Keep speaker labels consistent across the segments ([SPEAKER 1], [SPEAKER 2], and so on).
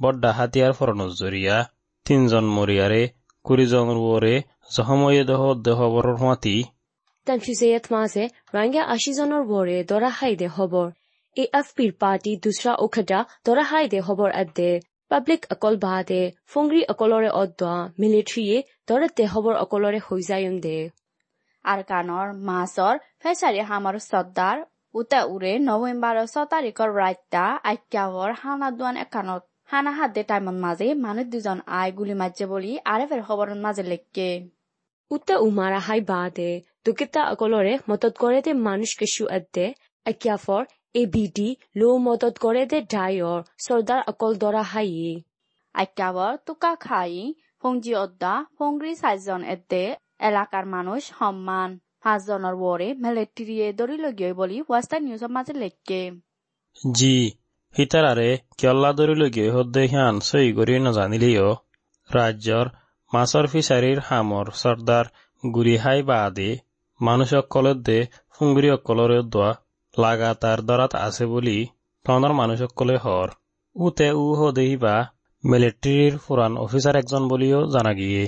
[SPEAKER 1] বড্ডা হাতিয়াৰ ফৰণত জৰিয়া তিনজন মৰিয়াৰে কুৰিজং ৰুৱৰে জহময়ে দহ দেহ দেহবৰ
[SPEAKER 2] সুৱাতি কনফিউজেয়াত মাজে ৰাংগা আশীজনৰ বৰে দৰাহাই দে হবৰ। এ এফ পিৰ পাৰ্টি দুচৰা ঔষধা দৰাহাই দে হবৰ আদে পাব্লিক অকল বাদে ফুংগ্ৰী অকলৰে অদোৱা মিলিট্ৰীয়ে দৰে দে হবৰ অকলৰে হৈ যায় দে।
[SPEAKER 3] আৰ কানৰ মাছৰ ফেচাৰী হামাৰ চৰ্দাৰ উতা উৰে নৱেম্বৰৰ ছ তাৰিখৰ ৰাইতা আখ্যাৱৰ হানাদান একানত। হানা হাতে টাইমন মাঝে মানুষ দুজন আই গুলি মারছে বলি আরেফের খবরের মাঝে লেখকে
[SPEAKER 2] উত্তা উমারা হাই বাদে দুকিতা অকলরে মদত করে দে মানুষ কেশু আদে আকিয়াফর এ বিডি লো মদত করে দে ডায়র সর্দার অকল দরা হাইয়ে।
[SPEAKER 3] আইক্যাবর তুকা খাই ফংজি অদ্দা ফংরি সাইজন এতে এলাকার মানুষ সম্মান পাঁচজনের ওরে মিলিটারিয়ে দড়ি লগিয়ে বলি ওয়েস্টার্ন নিউজের মাঝে লেখকে
[SPEAKER 1] জি সীতাৰাৰে কিয়লাদৰিলৈকে সদ্য সিয়ান চহী কৰি নজানিলেও ৰাজ্যৰ মাছৰ ফিচাৰীৰ হামৰ চৰ্দাৰ গুৰিহাই বা আদি মানুহসকলে ফুংগুৰিসকলৰে দোৱা লাগাতাৰ দৰাত আছে বুলি টনৰ মানুহসকলে হৰ উতে উ সদেহি বা মিলিট্ৰীৰ পুৰাণ অফিচাৰ এজন বুলিও জানা
[SPEAKER 3] জানাগিয়ে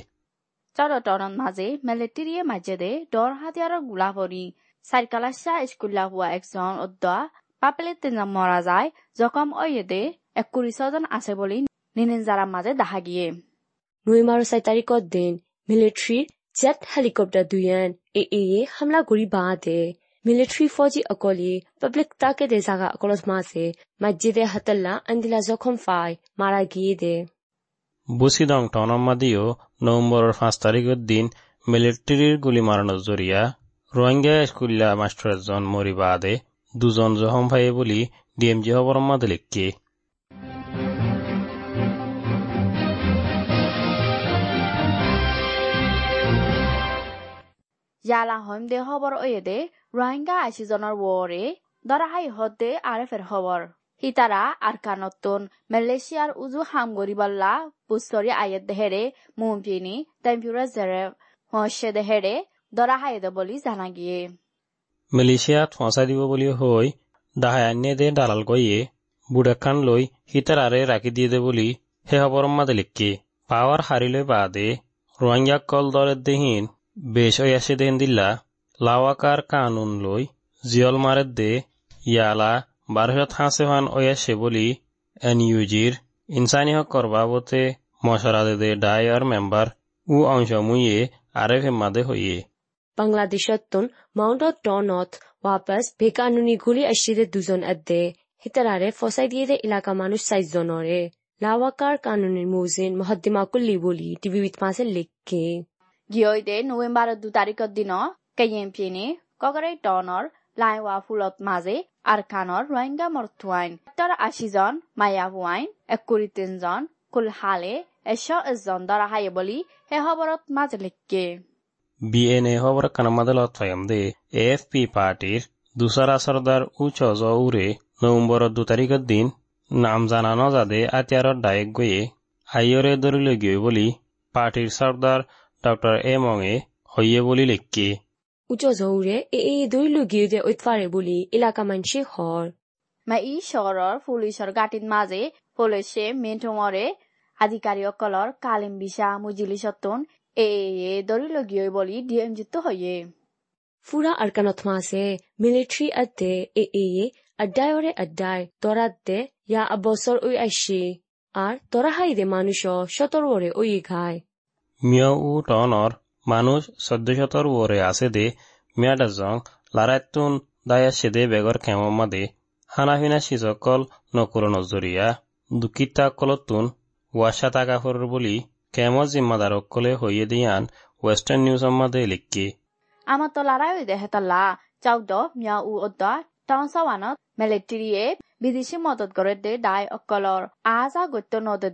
[SPEAKER 3] চৰতৰণ মাজে মিলিট্ৰীয়ে মাজেদে দৰ হাতীয়াৰৰ গোলাভৰি চাইকালাচা স্কুল লাভ হোৱা একজন অদ্যা পাপেলে তিনজন মরা যায় জখম অয়েদে একুরিশ জন আছে বলি নিনিনজারার মাঝে দেখা গিয়ে।
[SPEAKER 2] নভেম্বর ছয় তারিখত দিন মিলিটারির জেট হেলিকপ্টার দুয়ান এ এ হামলা করি বাদে মিলিটারি ফৌজি অকলে পাবলিক তাকে দে জাগা অকলত মাঝে মসজিদে হাতল্লা আন্দিলা জখম ফাই মারা গিয়ে দে।
[SPEAKER 1] বুসিদং টনম্মাদিও নভেম্বরের পাঁচ তারিখের দিন মিলিটারির গুলি মারানোর জরিয়া রোহিঙ্গা স্কুল্লা মাস্টার একজন মরি বাদে দুজন জখম ভাইয়ে বলি ডিএমজি খবর মাদে লিখকে।
[SPEAKER 3] ইয়ালা হইম দে খবর ওয়েদে রোহিঙ্গা আশিজনের ওরে দরাহাই হদে আরেফের খবর হিতারা আরকানতুন মালয়েশিয়ার উজু হামগরি বল্লা পুস্তরি আয়েত দেহেরে মুমপিনি টেম্পুরা জেরে হসে দেহেরে দরাহাই বলি জানা গিয়ে।
[SPEAKER 1] মালয়েছিয়াত ফঁচাই দিব বুলি হৈ দাহায়ান্যে দে দালাল কইয়ে বুড়াখান লৈ হিতারারে রাখি দিয়ে দে বুলি হে মাদে লিখকে পাওয়ার হারিলে বাদে রোহিঙ্গা কল দরের দেহীন বেশ ওই আসে দেন দিল্লা লাওয়াকার কানুন লই জিয়ল মারের দে, ইয়ালা বারশত হাসে হান ওই আসে বলি এন ইউজির ইনসানি হক করবাবতে মশরা দে ডায়ার মেম্বার উ অংশ মুইয়ে আরে ফেমাদে হইয়ে
[SPEAKER 2] টনত ওয়াপাস বেকানুনি গুলি আসিদে দুজন আদে। হিতারারে ফসাই দিয়ে দে এলাকা মানুষ সাইজ জনরে লাওয়াকার কানুনের মুজিন মহদ্দিমা কুল্লি বলি টিভিত মাঝে লিখকে
[SPEAKER 3] গিয়ইদে নভেম্বর দু তারিখৰ দিন কেয়েম পিনি কগৰে টনৰ লাইৱা ফুলত মাজে আৰখানৰ ৰোহিংগা মৰথুৱাইন, সত্তৰ আশীজন মায়া হুৱাইন একুৰি তিনজন কুলহালে এশ এজন দৰাহায়ে বুলি সেই খবৰত মাজে লিখকে
[SPEAKER 1] বিএনএ খবর কানামাদলত ফয়ামদে এএফপি পার্টির দুসরা সর্দার উচ উরে নভেম্বর দু তারিখের দিন নাম জানানো যাদে আতিয়ারত ডায়েক গয়ে আইয়রে ধরিলে গিয়ে বলি পার্টির সর্দার ডক্টর এ মঙে হইয়ে বলি লেখকে
[SPEAKER 2] উচ্চ জৌরে এ এ দৈলু গিয়ে ঐতফারে বলি এলাকা মানসি হর
[SPEAKER 3] মা ই চহৰৰ পুলিচৰ গাঁতিত মাজে পুলিচে মেণ্টমৰে আধিকাৰীসকলৰ কালিম বিছা মুজিলিছতোন এ এ দৰি লগিয়ই বুলি ডি এম জিতো হয়ে
[SPEAKER 2] ফুরা আরকানত মাসে মিলিটারি আদে এ এ আড্ডায়রে আড্ডায় তোরাতে ইয়া আবসর ওই আইসি আর তোরা হাইদে মানুষ সতর্বরে ওই খায়
[SPEAKER 1] মিয় উ টনৰ মানুষ চৈধ্যশতৰ ওরে আছে দে মিয়া মিয়াডাজং লারাইতুন দায়াসে দে বেগর খেমাদে হানাফিনা সিজকল নকুর নজরিয়া দুকিতা কলতুন ওয়াসা তাকাফর বলি কেমত জিম্মাদার অকলে হইয়ে দিয়ান ওয়েস্টার্ন নিউজ মাদে লিখকে
[SPEAKER 3] আমাৰ তলাৰাই দেহে তলা চাউদ মিয়া উ অদ্দা টাউন সাৱানত মিলিটাৰীয়ে বিদেশী মদত কৰে দে দাই অকলৰ আজা গত্য নদত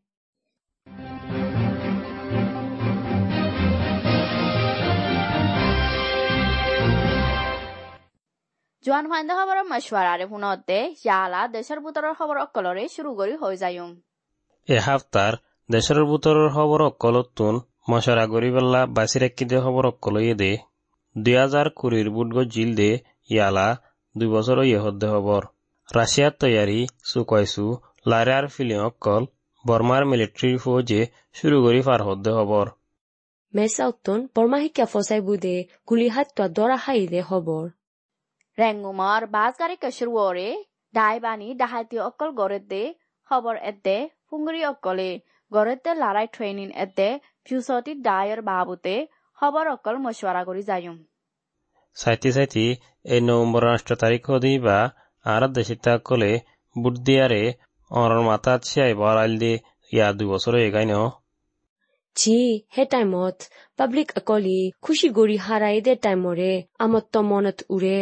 [SPEAKER 3] জোৱান ফাইন্দা খবৰৰ মশৱাৰাৰে শুনতে ইয়ালা দেশৰ বুটৰৰ খবৰ অকলৰে শুরু কৰি হৈ যায়ুম
[SPEAKER 1] এসপ্তাহ দেশের বুতরের খবর অকলতুন মশারা গরিবাল্লা বাসি রাখি দে খবর অকলইয়ে দে। দুই হাজার কুড়ির বুটগ জিল দে ইয়ালা দুই বছর ইয়ে হদ্দে খবর রাশিয়ার তৈয়ারি সুকয়সু লারার ফিলিং অকল বর্মার মিলিটারি ফৌজে শুরু করি পার হদ্দে খবর
[SPEAKER 2] মেসাউতন বর্মা শিক্ষা ফসাই বুদে গুলি হাত্তা দরা হাই দে খবর
[SPEAKER 3] ৰেংগুমৰ বাছগাড়ী কেচুৰৱৰে দাইবানী ডাহাতি অকল গড়েতে খবৰ এতে ফুংগুৰি অকলে গড়েতে লাৰাই ট্ৰেইনিং এতে ফিউচতি ডায়ৰ বাবুতে খবৰ অকল মশৱাৰা কৰি যায়ুম
[SPEAKER 1] সাইতি সাইতি এই নভেম্বর আষ্ট তারিখ দিবা আর দেশিতা কলে বুট দিয়ারে অরর মাথাত সিয়াই বরাইল দি ইয়া দুই বছর এগাই ন
[SPEAKER 2] জি হে টাইমত পাব্লিক অকলি খুশি গৰি হাৰাই দে টাইমৰে আমত্ত মনত উৰে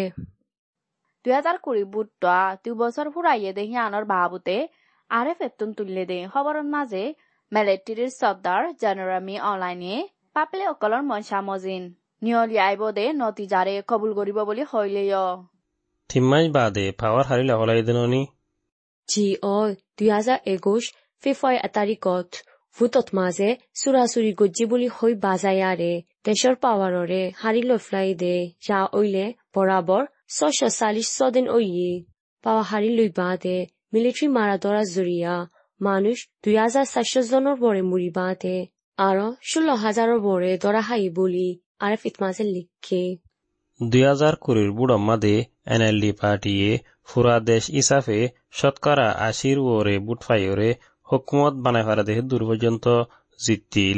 [SPEAKER 3] কুড়ি বুটটা দুই বছর ফুরাইয়ে দে হিয়ানোর বাবুতে আরে ফেতুন তুললে দে। খবরের মাঝে মিলিটারির সর্দার জেনারেমি অনলাইনে পাপলে অকলর মনসা মজিন নিয়লি আইব দে নতিজারে কবুল করিব বুলি হইলেয়
[SPEAKER 1] থিম্মাই বাদে পাওয়ার হারিলে হলাই দিননি
[SPEAKER 2] জি অ দুই হাজাৰ একুশ ফেফাই তাৰিখত ভোটত মাজে চুৰাচুৰি গজ্জি বুলি হৈ বাজায়াৰে দেশৰ পাৱাৰৰে হাৰি লৈ ফ্লাই দে। যা অইলে বৰাবৰ দিন ওইয়ে পাওয়া হারি বাদে মিলিটারি মারা দরা জুরিয়া মানুষ দুই হাজার চারশো জনের বরে মুড়ি বাঁধে আরও ষোলো হাজারের বরে দরা হাই বলি আর ফিতমাজে লিখে।
[SPEAKER 1] দুই হাজার কুড়ির বুড়ম মাদে এনএলডি পার্টিয়ে ফুরা দেশ ইসাফে শতকরা আশির ওরে বুট ফাইরে হুকুমত বানাই ফারা দেহে দূর পর্যন্ত জিতিল।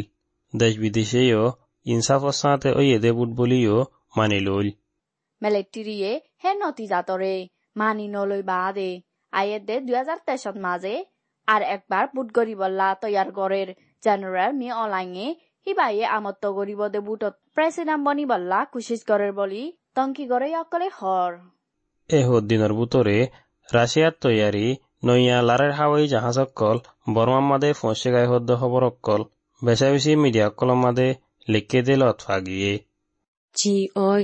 [SPEAKER 1] দেশ বিদেশেও ইনসাফর সাথে ওই এদে বুট বলিও মানি লইল
[SPEAKER 3] মিলিটারিয়ে হে নতিজাতরে মানি নলৈ বাদে আয়েদে দুই হাজার তেইশত মাঝে আর একবার বুট গরিবল্লা তৈয়ার গড়ের জেনারেল মি অলাইঙে হিবাইয়ে আমত্ত গরিব দে বুটত প্রেসিডেন্ট বনি বল্লা কুশিস গড়ের বলি তঙ্কি গড়ে অকলে হর
[SPEAKER 1] এ দিনের বুতরে রাশিয়ার তৈয়ারি নইয়া লারের হাওয়াই জাহাজ অকল বর্মার মাদে ফসে গায়ে হদ্দ খবর অকল বেশা বেশি মিডিয়া অকল মাদে লিখে দিল ji oi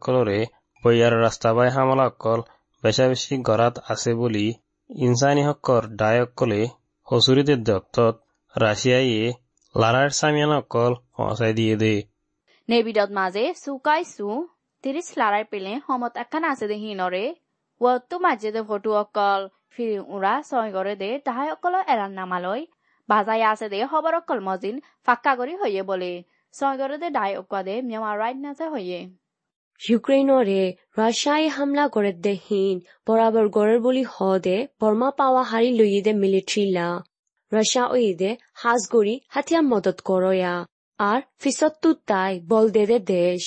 [SPEAKER 1] কলরে বইয়ার রাস্তাবাই হামলা কল বেশাবেশি গরাত আছে বুলি ইনসানি হকর ডায়ক কলে হসুরিদের দত্তত রাশিয়াইয়ে লারার সামিয়ান হসাই দিয়ে
[SPEAKER 3] দেয় নেবিদত মাজে চুকাইছো ত্ৰিশ লাৰাই পেলে সমত এখন আছে দে হিনৰে ৱতো মাজে দে ভটু অকল ফিৰি উৰা ছয়গৰে দে তাহাই অকল এৰাণ নামালৈ বাজাই আছে দে খবৰ অকল মজিন ফাক্কা কৰি হৈয়ে বলে ছয়গৰে দে ডাই অকোৱা দে মেমাৰ ৰাইট নাচে হৈয়ে
[SPEAKER 2] ইউক্ৰেইনৰে ৰাছিয়াই হামলা কৰে দেহীন বৰাবৰ গড়ৰ বুলি হ দে বৰ্মা পাৱা হাৰি লৈয়ে দে মিলিট্ৰী লা। ৰাছিয়া ঐ দে সাজগৰি হাতিয়া মদত কৰয়া। আর ফিসত্তু তাই বল দে দে দেশ।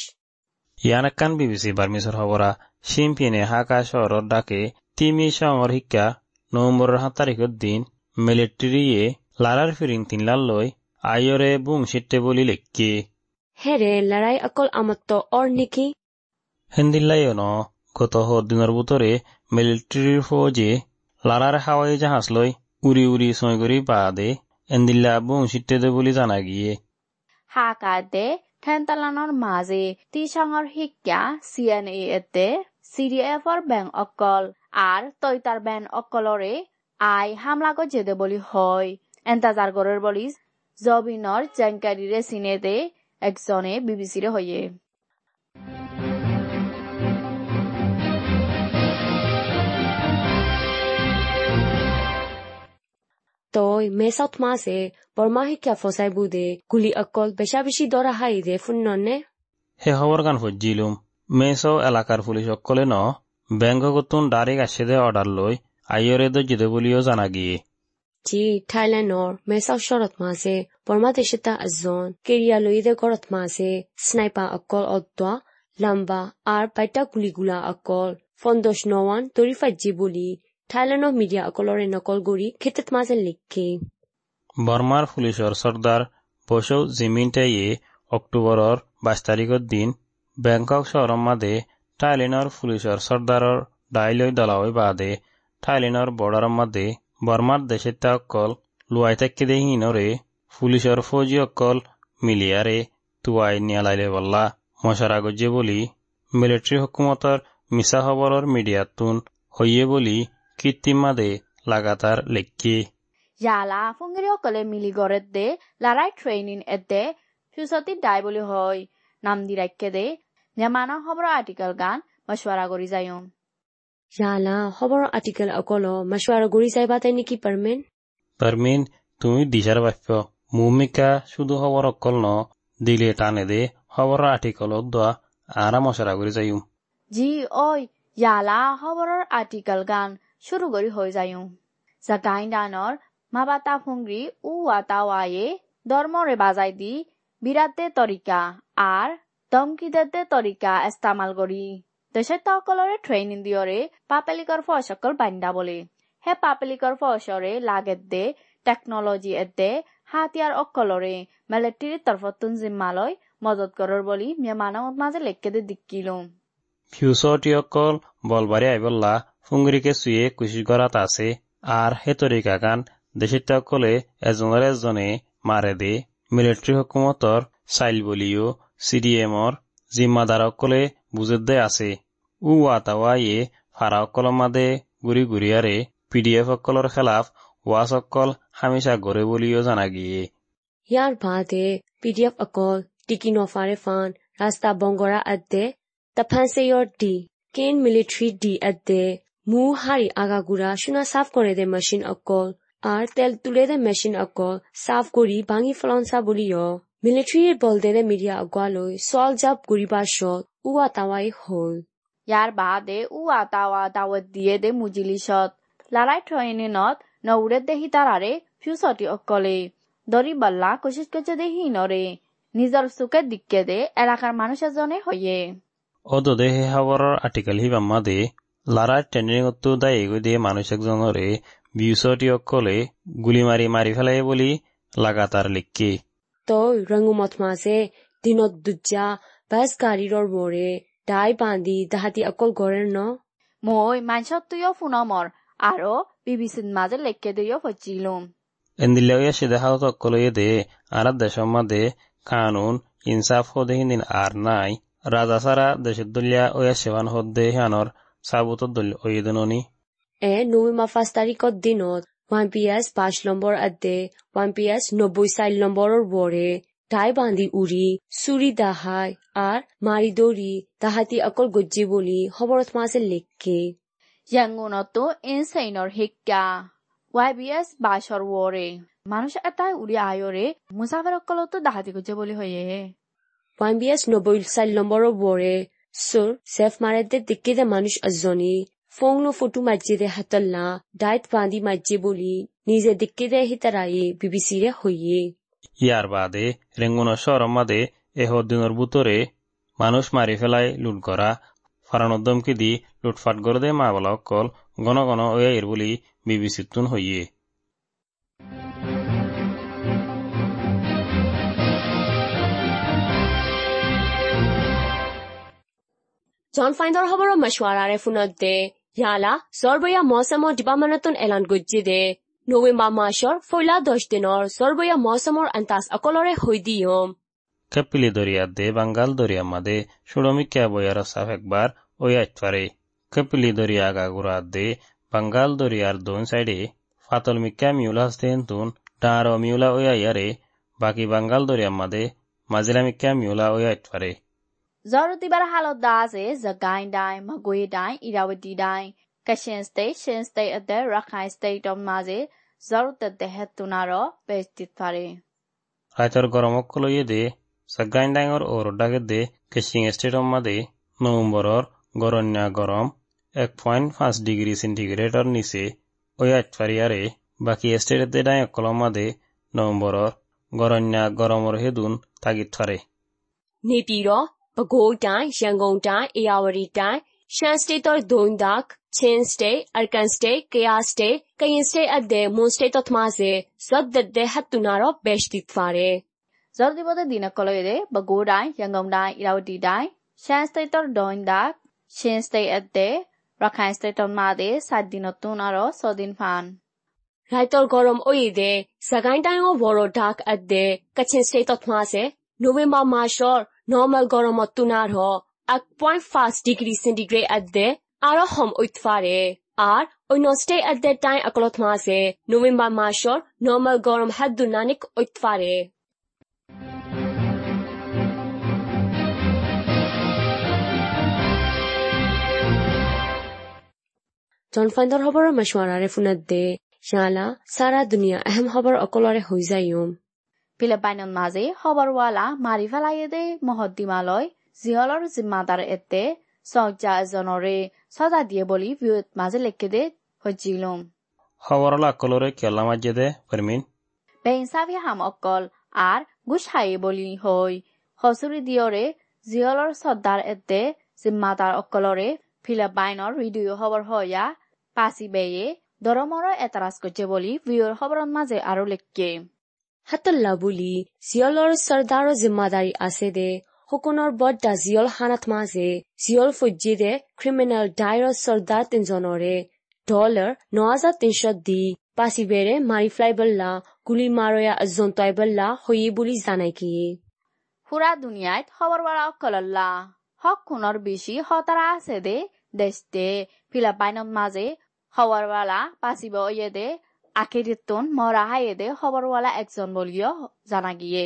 [SPEAKER 1] ইয়ানাক্কান বিবিসি বার্মিসর খবরা শিমপিনে হাকা শহরর ডাকে তিমি শহর শিক্ষা নভেম্বরের সাত তারিখের দিন মিলিটারিয়ে লারার ফিরিং তিনলাল লই আইয়রে বুং সিটে বলি লেখকে
[SPEAKER 2] হেরে লড়াই অকল আমত্ত অর নেকি?
[SPEAKER 1] হেন্দিল্লাইও ন গত দিনের বুতরে মিলিটারির ফৌজে লারার হাওয়াই জাহাজ লই উড়ি উড়ি সৈগরি বাদে এন্দিল্লা বুং সিটে দে বলি জানা গিয়ে।
[SPEAKER 3] হাকাতে ঠেনতালানৰ মাজে তিচাঙৰ শিক্ষা চি এন এ এতে চি ডি এফৰ বেংক অকল আর তৈতার বেন অকলরে আই হামলা গজেদে বলি হয় এন্তাজার গরের বলি জবিনর জানকারিরে সিনেতে একজনে বিবিসিরে হইয়ে
[SPEAKER 2] Toy mesat mase বর্মাহিকা ফসাই বুদে গুলি অকল বেশা বেশি দরা হাই দে ফুন্ননে
[SPEAKER 1] হে খবর গান ফজ্জিলুম মেসো এলাকার পুলিশ অকলে ন বেংগগতুন ডাইরেক্ট আসে দে অর্ডার লই আইয়রে দজ্জিদে বলিও জানা গিয়ে।
[SPEAKER 2] জি থাইল্যান্ডর মেসাও শরত মাসে বর্মা দেশতা আজন কেরিয়া লইদে গরত মাসে স্নাইপার অকল অদ্দা লাম্বা আর বাইটা গুলিগুলা অকল ফন্দোষ নওয়ান তরিফাজ্জি বলি থাইল্যান্ডৰ মিডিয়া অকলৰে নকল কৰি খেতিত মাজে লিখে
[SPEAKER 1] বর্মার পুলিশর সর্দার বসৌ জিমিনটাইয়ে অক্টোবরর বাইশ তারিখের দিন ব্যাংকক শহরের মাঝে থাইল্যান্ডর পুলিশর সর্দারর ডাইলই দলাওই বাদে থাইল্যান্ডর বর্ডারের মাঝে বর্মার দেশের অকল লুয়াই থাকি দেহিনরে পুলিশর ফৌজি অকল মিলিয়ারে তুয়াই নিয়ালাইলে বল্লা মশারা গজ্জে বলি মিলিটারি হুকুমতর মিছা খবরর মিডিয়াতুন হইয়ে বলি kittima de lagatar lekki.
[SPEAKER 3] Yala la fungiri okale miligore de la rai training et de susati dai boli hoy nam direkke de nyamana hobro article gan mashwara gori
[SPEAKER 2] jayon. Yala hobro article okolo mashwara gori zay bata niki
[SPEAKER 1] parmin? Parmin tumi dishar vafyo. Mumika shudu hobro okolo dile tane de hobro article odwa ara mashwara gori zayon.
[SPEAKER 3] Ji oi ya la hobro article gan shuru gori hoy zayum zagain danor mabata fungri u watawaye ধর্মরে বাজাই দি বিরাতে তরিকা আর দমকিদেতে তরিকা ইস্তামাল করি। দেশের তকলরে training দিয়রে পাপেলিকর ফসকল বান্দা বলে। হে পাপেলিকর ফসরে লাগের দে technology এদে হাতিয়ার অকলরে মিলিটারির তরফতুন জিম্মালয় মদত করর বলি মেমানমত মাঝে লেখকে দে দিক্কিলুম
[SPEAKER 1] ফিউসটি অকল বলবারে আইবল্লা ফুঙ্গরিকে সুয়ে কুশি করাত আছে, আর হে তরিকা গান দেশের অকলে এজনের এজনে মারে দে। মিলিটারি হুকুমতর চাইল বলিও সিডিএমর জিম্মাদার অকলে বুঝে দে আছে। উ ফারা অকল মাদে গুড়ি গুড়িয়ারে পিডিএফ অকলর খেলাফ ওয়াস অকল হামেশা গড়ে বলিও জানা গিয়ে।
[SPEAKER 2] ইয়াৰ বাদে পিডিএফ অকল টিকি নফাৰে ফান ৰাস্তা বংগৰা আদে তাফানছেয়ৰ ডি, কেন মিলিটাৰী ডি আদে। মু হাৰি আগাগুৰা শুনা সাফ কৰে দে মেচিন অকল আর তেল তুলে দে মেচিন অকল সাফ কৰি ভাঙি ফলনসা বুলিও মিলিটাৰীৰ বলদে দে মিডিয়া অগুৱালৈ চল জাপ কৰিবা শত উৱা তাৱাই হ'ল
[SPEAKER 3] ইয়াৰ বাদে উ আতাওয়া দাওয়াত দিয়ে দে মুজিলিশত লারাই ট্রেনিনত নউরে দে হিতারারে ফিউসটি অকলে দরি বাল্লা কোশিস করছে দেহি হিনরে নিজর সুখে দিকে দে এলাকার মানুষ এজনে হইয়ে
[SPEAKER 1] অদদে হে খবৰৰ আৰ্টিকেল হি বাম্মাদে লারা টেনেঙত্তু দায়েগু দে মানুষ একজনরে বিউসটি অকলে গুলি মারি মারি ফেলাই বলি লাগাতার লিখকে
[SPEAKER 2] তই রঙুমত মাজে দিনত দুজা বাস গাড়ীৰৰ মৰে দাই বান্ধি তাহাঁতি অকল গড়েৰ ন?
[SPEAKER 3] মই মাঞ্চত তুইও ফোনমৰ আৰু বিবিচিত মাজে লেকে দুইও ফচিলোম
[SPEAKER 1] এন্দিলেওয়া সিদাহাত অকলয়ে দে আর দেশম মাদে কানুন ইনসাফ হদেহিন আর নাই। রাজা সারা দেশের দুলিয়া ওয়া সেবান হদ্দে হানর সাবুত দল অয়দননি
[SPEAKER 2] এ নৱেম্বৰ পাঁচ তাৰিখৰ দিনত ওৱান পি এছ পাঁচ নম্বৰ আদে ওৱান পি এছ নব্বৈ চাৰি নম্বৰৰ বৰে দাই বান্ধি উৰি চুৰি দাহাই আর মাৰি দৌৰি তাহাঁতি অকল গজ্জি বুলি খবৰত মাছে লেখকে।
[SPEAKER 3] ইয়াঙ্গুনতো ইনসেইনর হিক্কা ওয়াইবিএস বাসর ওরে মানুষ এটাই উড়ি আয়রে মুসাফের অকলতো দাহাতি গুজে বলি হয়ে
[SPEAKER 2] ওৱান পি এছ নব্বৈ চাৰি নম্বৰৰ বৰে মাৰে দে দিকে দে মানুষ এজনী ফোংনো ফটো মাজি দে হাতল্লা ডাইট বান্ধি মাজি বুলি নিজে দিকে দে হিতারায়ে বিবিচিৰে হৈয়ে
[SPEAKER 1] ইয়াৰ বাদে রেঙ্গুনৰ চহৰৰ মাদে এহ দিনৰ বুতরে মানুষ মারি ফেলাই লুট করা ফারানোর দমকি দি লুটফাট করে দে মা বলা অকল ঘন ঘন ওয়া বলি বিবিসিতুন হইয়ে
[SPEAKER 2] জন ফাইণ্ডৰ খবৰৰ মছৱাৰাৰে ফোনত দে ইয়ালা জৰবয়া মৌচমৰ ডিপাৰ্টমেণ্টত এলান গজ্জি দে নৱেম্বৰ মাহৰ ফৈলা দহ দিনৰ জৰবয়া মৌচমৰ আন্তাজ অকলৰে হৈ দিয়ম
[SPEAKER 1] কাপিলি দৰিয়া দে বাঙ্গাল দরিয়া মাদে সুড়মিকা বয়ার সাফ একবার ওই আইতপারে কাপিলি দরিয়া গাগুরা দে বাঙ্গাল দরিয়ার দোন সাইডে ফাতল মিকা মিউলা হস্তেন তুন ডাঁর মিউলা ওই আইয়ারে বাকি বাঙ্গাল দরিয়া মাদে মাজিলা মিকা মিউলা ওই আইতপারে
[SPEAKER 3] জরতিবার হালত দা আছে জাগাইন ডাই মগুই ডাই ইরাবতী ডাই কাশিন স্টেট শিন স্টেট আদে রাখাইন স্টেট অফ মাঝে জরুতে দেহে তুনারো বেস্তিত পারে
[SPEAKER 1] রাইতর গরমক লইয়ে দে সাগাইন ডাঙর ও রোডাগে দে কেশিং স্টেটম মাদে নভেম্বরর গরন্যা গরম এক পয়েন্ট পাঁচ ডিগ্রি সেন্টিগ্রেডর নিচে ওই আটফারিয়ারে বাকি স্টেটে ডাঙ কলম মাদে নভেম্বরর গরন্যা গরমর হেদুন তাগিত ফারে
[SPEAKER 2] နေ ပဲခူးတိုင်း၊ရန်ကုန်တိုင်း၊ဧရာဝတီတိုင်း၊ရှမ်းစတေ့တော့ဒွန်ဒတ်၊ချင်းစတေ့၊အာကန်စတေ့၊ကယားစတေ့၊ကရင်စတေ့အပ်တဲ့မွန်စတေ့တော့သမားစေဇော့ဒတ်တဲ့ဟတ်တူနာတော့ဘက်ရှ်တိဖာရဲ
[SPEAKER 3] ဇော့ဒီဘတ်ဒီနကလေးတဲ့ပဲခူးတိုင်း၊ရန်ကုန်တိုင်း၊ဧ
[SPEAKER 2] ရာဝတီတိုင်း၊ရှမ်းစတေ့တော့ဒွန်ဒတ်၊ချင်းစတေ့အပ်တဲ့ရခိုင်စတေ့တော့မာတဲ့စာဒီနတူနာတော့ဆောဒင်ဖန်ရိုက်တော်ဂေါ်ရမ်အိုရီတဲ့စကိုင်းတိုင်းကိုဗော်ရိုဒတ်အပ်တဲ့ကချင်စတေ့တော့သမားစေနိုဝင်ဘာမာရှော့ নৰ্মেল গৰমত তোনাৰ এক পইণ্ট পাঁচ ডিগ্ৰী চেণ্টিগ্ৰেড এট দে আৰু সম অন্য ষ্টে এট দে টাই অকলত মাছে নৱেম্বৰ মাহৰ নৰ্মেল গৰম হাত দুনানিক উৎফাৰে। জনফাইণ্ডৰ খবৰৰ মাছোৱাৰাৰে ফোনত দে। শালা চাৰা দুনিয়া এহেম খবৰ অকলৰে হৈ যায়
[SPEAKER 3] পিলেপাইন মাজে খবৰৱালা মাৰি পেলাই দে মহদ্দিমালৈ জিহলৰ জিম্মাদাৰ এতে চজা এজনৰে চজা দিয়ে বুলি বিয়ৈত মাজে লেখে দে
[SPEAKER 1] সজিলোঁ খবৰলা কেলা মাজে দে
[SPEAKER 3] হাম অকল আৰ গুচাই বলি হৈ হসুৰি দিয়ৰে জিয়লৰ চৰ্দাৰ এতে জিম্মাদাৰ অকলৰে ফিলিপাইনৰ ৰিডিঅ' খবৰ হয়া পাচি বেয়ে দৰমৰ এটাৰাজ কৰিছে বুলি ভিঅ'ৰ খবৰৰ মাজে আৰু লেখকে
[SPEAKER 2] হাতল্লা বুলি জিয়লৰ চৰ্দাৰৰ জিম্মাদাৰী আছে দে সকোনৰ বড্ডা জিয়ল হানাত মাজে জিয়ল ফজ্জি দে ক্ৰিমিনেল ডাইৰৰ চৰ্দাৰ তিনজনৰে। ডলাৰ ন হাজাৰ তিনশ দি পাচিবেৰে মাৰি ফ্লাই বল্লা গুলি মাৰয়া জন্তাই বল্লা হৈয়ে বুলি জানাই কি।
[SPEAKER 3] পুরা দুনিয়ায় খবরওয়ালা অকলল্লা হক খুনর বেশি হতারা আছে দে দেশতে ফিলিপাইনত মাঝে খবরওয়ালা পাচিব ইয়ে আকেরিতন মরাহায়ে দে খবরওয়ালা একজন বলিও জানা গিয়ে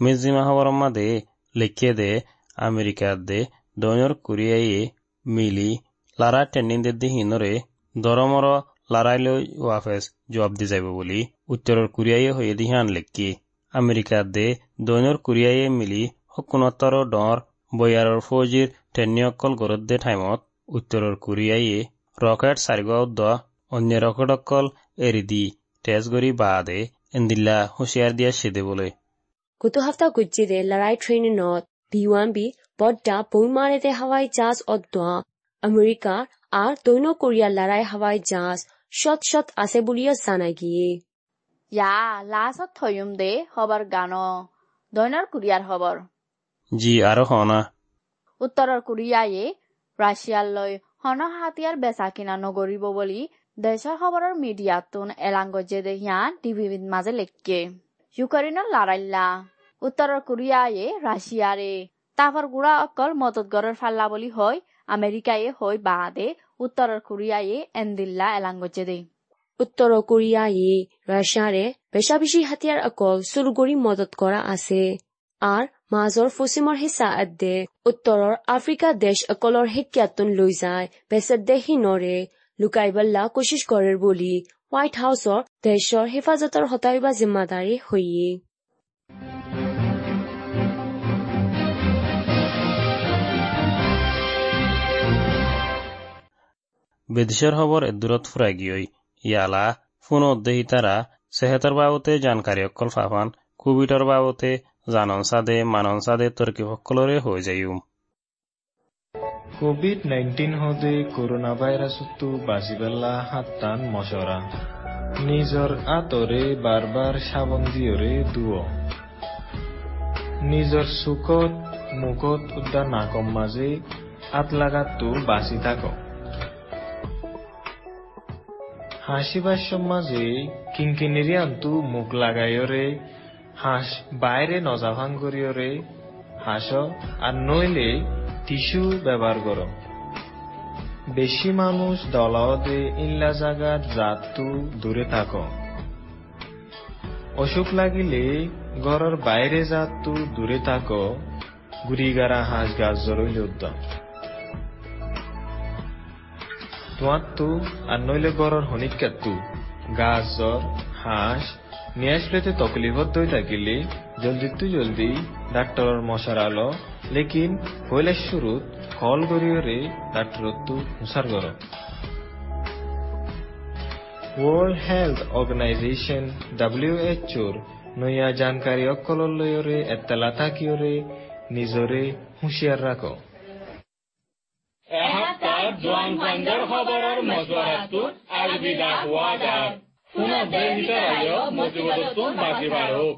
[SPEAKER 1] মিজিমা খবরম মাদে লিখে দে আমেরিকা দে দয়র কুরিয়াইয়ে মিলি লারা টেন্ডিং দে দিহিনরে দরমর লারাইল ওয়াফেস জবাব দি যাব বুলি উত্তৰৰ কুৰিয়াইয়ে হৈ দিহান লিখি। আমেৰিকা দে দৈনৰ কুৰিয়াইয়ে মিলি হকুনতৰ ডৰ বয়াৰ ফৌজিৰ টেন্নিয়কল গৰদ্দে ঠাইমত উত্তৰৰ কোৰিয়াই ৰকেট সাৰগ দ অন্যৰকল এৰি দি তেজ গৰি বা দে এন্দিল্লা হুঁচিয়াৰ দিয়া চিদে
[SPEAKER 2] বোলে গোটো সপ্তাহ গুজিৰে লৰাই ট্ৰেইন নদ বি ওৱান বি বদ্দা বৌমাৰে হাৱাই জাহাজ অদ্দোৱা আমেৰিকা আৰু দৈন কোৰিয়া লৰাই হাৱাই জাহাজ শত শত আছে বুলিও জানা গিয়ে।
[SPEAKER 3] ইয়া লাজত থয়ুম দে হবৰ গান দৈনৰ কোৰিয়াৰ হবৰ
[SPEAKER 1] জি আৰু হনা।
[SPEAKER 3] উত্তৰৰ কোৰিয়ায়ে ৰাছিয়াৰ লৈ সন হাতীয়াৰ বেচা কিনা নগৰিব বুলি দেশৰ খবৰৰ মিডিয়াতুন এলাংগজে দেহিয়ান টিভিৰ মাজে লেখকে। ইউক্ৰেইনৰ লাৰাইল্লা। উত্তৰৰ কোৰিয়ায়ে ৰাছিয়াৰে। তাফৰ গুড়া অকল মদতগৰৰ ফাল্লা বুলি হয়, আমেৰিকায়ে হৈ বাদে উত্তৰৰ কোৰিয়ায়ে এন্দিল্লা এলাংগজে দে
[SPEAKER 2] উত্তর কোরিয়ায় রাশিয়ারে বেশা বেশি হাতিয়ার অকল সুরগরি মদত করা আছে আর মাজৰ পশ্চিমৰ হিচা আদে উত্তৰৰ আফ্ৰিকা দেশ অকলৰ শিক্ষাতন লৈ যায় বেচেত নৰে। লুকাইবল্লা কোচিছ কৰে বুলি হোৱাইট হাউচৰ দেশৰ হেফাজতৰ হতাইবা জিম্মাদাৰী হৈয়ে।
[SPEAKER 1] বিদেশের খবর এদূরত ফুরাই গিয়ই ইয়ালা ফোন অধ্যয়ী তারা সেহেতর বাবতে জানকারী অকল ফাফান কোভিডর বাবতে জানন সাদে মানন সাদে তর্কি সকলরে হৈ যাইম
[SPEAKER 4] কোভিড নাইন্টিন হদে করোনা ভাইরাসতো বাঁচিবেলা হাত্তান মশরা। নিজৰ আঁতৰে বাৰ বাৰ চাবোন দিয়ৰে দুৱ নিজৰ চুকত মুখত উদ্যা নাকম মাজে আত লাগাতো বাঁচি থাকক। হাসিবার মাঝে কিঙ্কিনিরি আন্তু মুখ লাগাইরে হাঁস বাইরে নজাভাং করিয়রে হাঁস আর নইলে টিস্যু ব্যবহার কর। বেশি মানুষ দলাওদে ইল্লা জাগার জাতু দূরে থাক। অসুখ লাগিলে ঘরের বাইরে জাতু দূরে থাক গুড়িগারা হাঁস গাছ জরইলে উদ্যম তোমারতো আর নইলে গড়র হনিকাতু গাছ, জ্বর, হাঁস নিয়ে আসলেতে তকলিফত দই থাকিলে জলদি তু জলদি ডাক্তরর মশার আলো কল গরিয়রে ডাক্তরত তু হুসার গর। ওয়ার্ল্ড হেলথ অর্গানাইজেশন ডাব্লিউএচওর নয়া
[SPEAKER 5] জোৱান ফাণ্ডৰ খবৰৰ মজুৰাটোত আলবিদা হোৱা যায়। পুনৰ দেশ ভিতৰত মজুৰাটো বাজি বাঢ়ক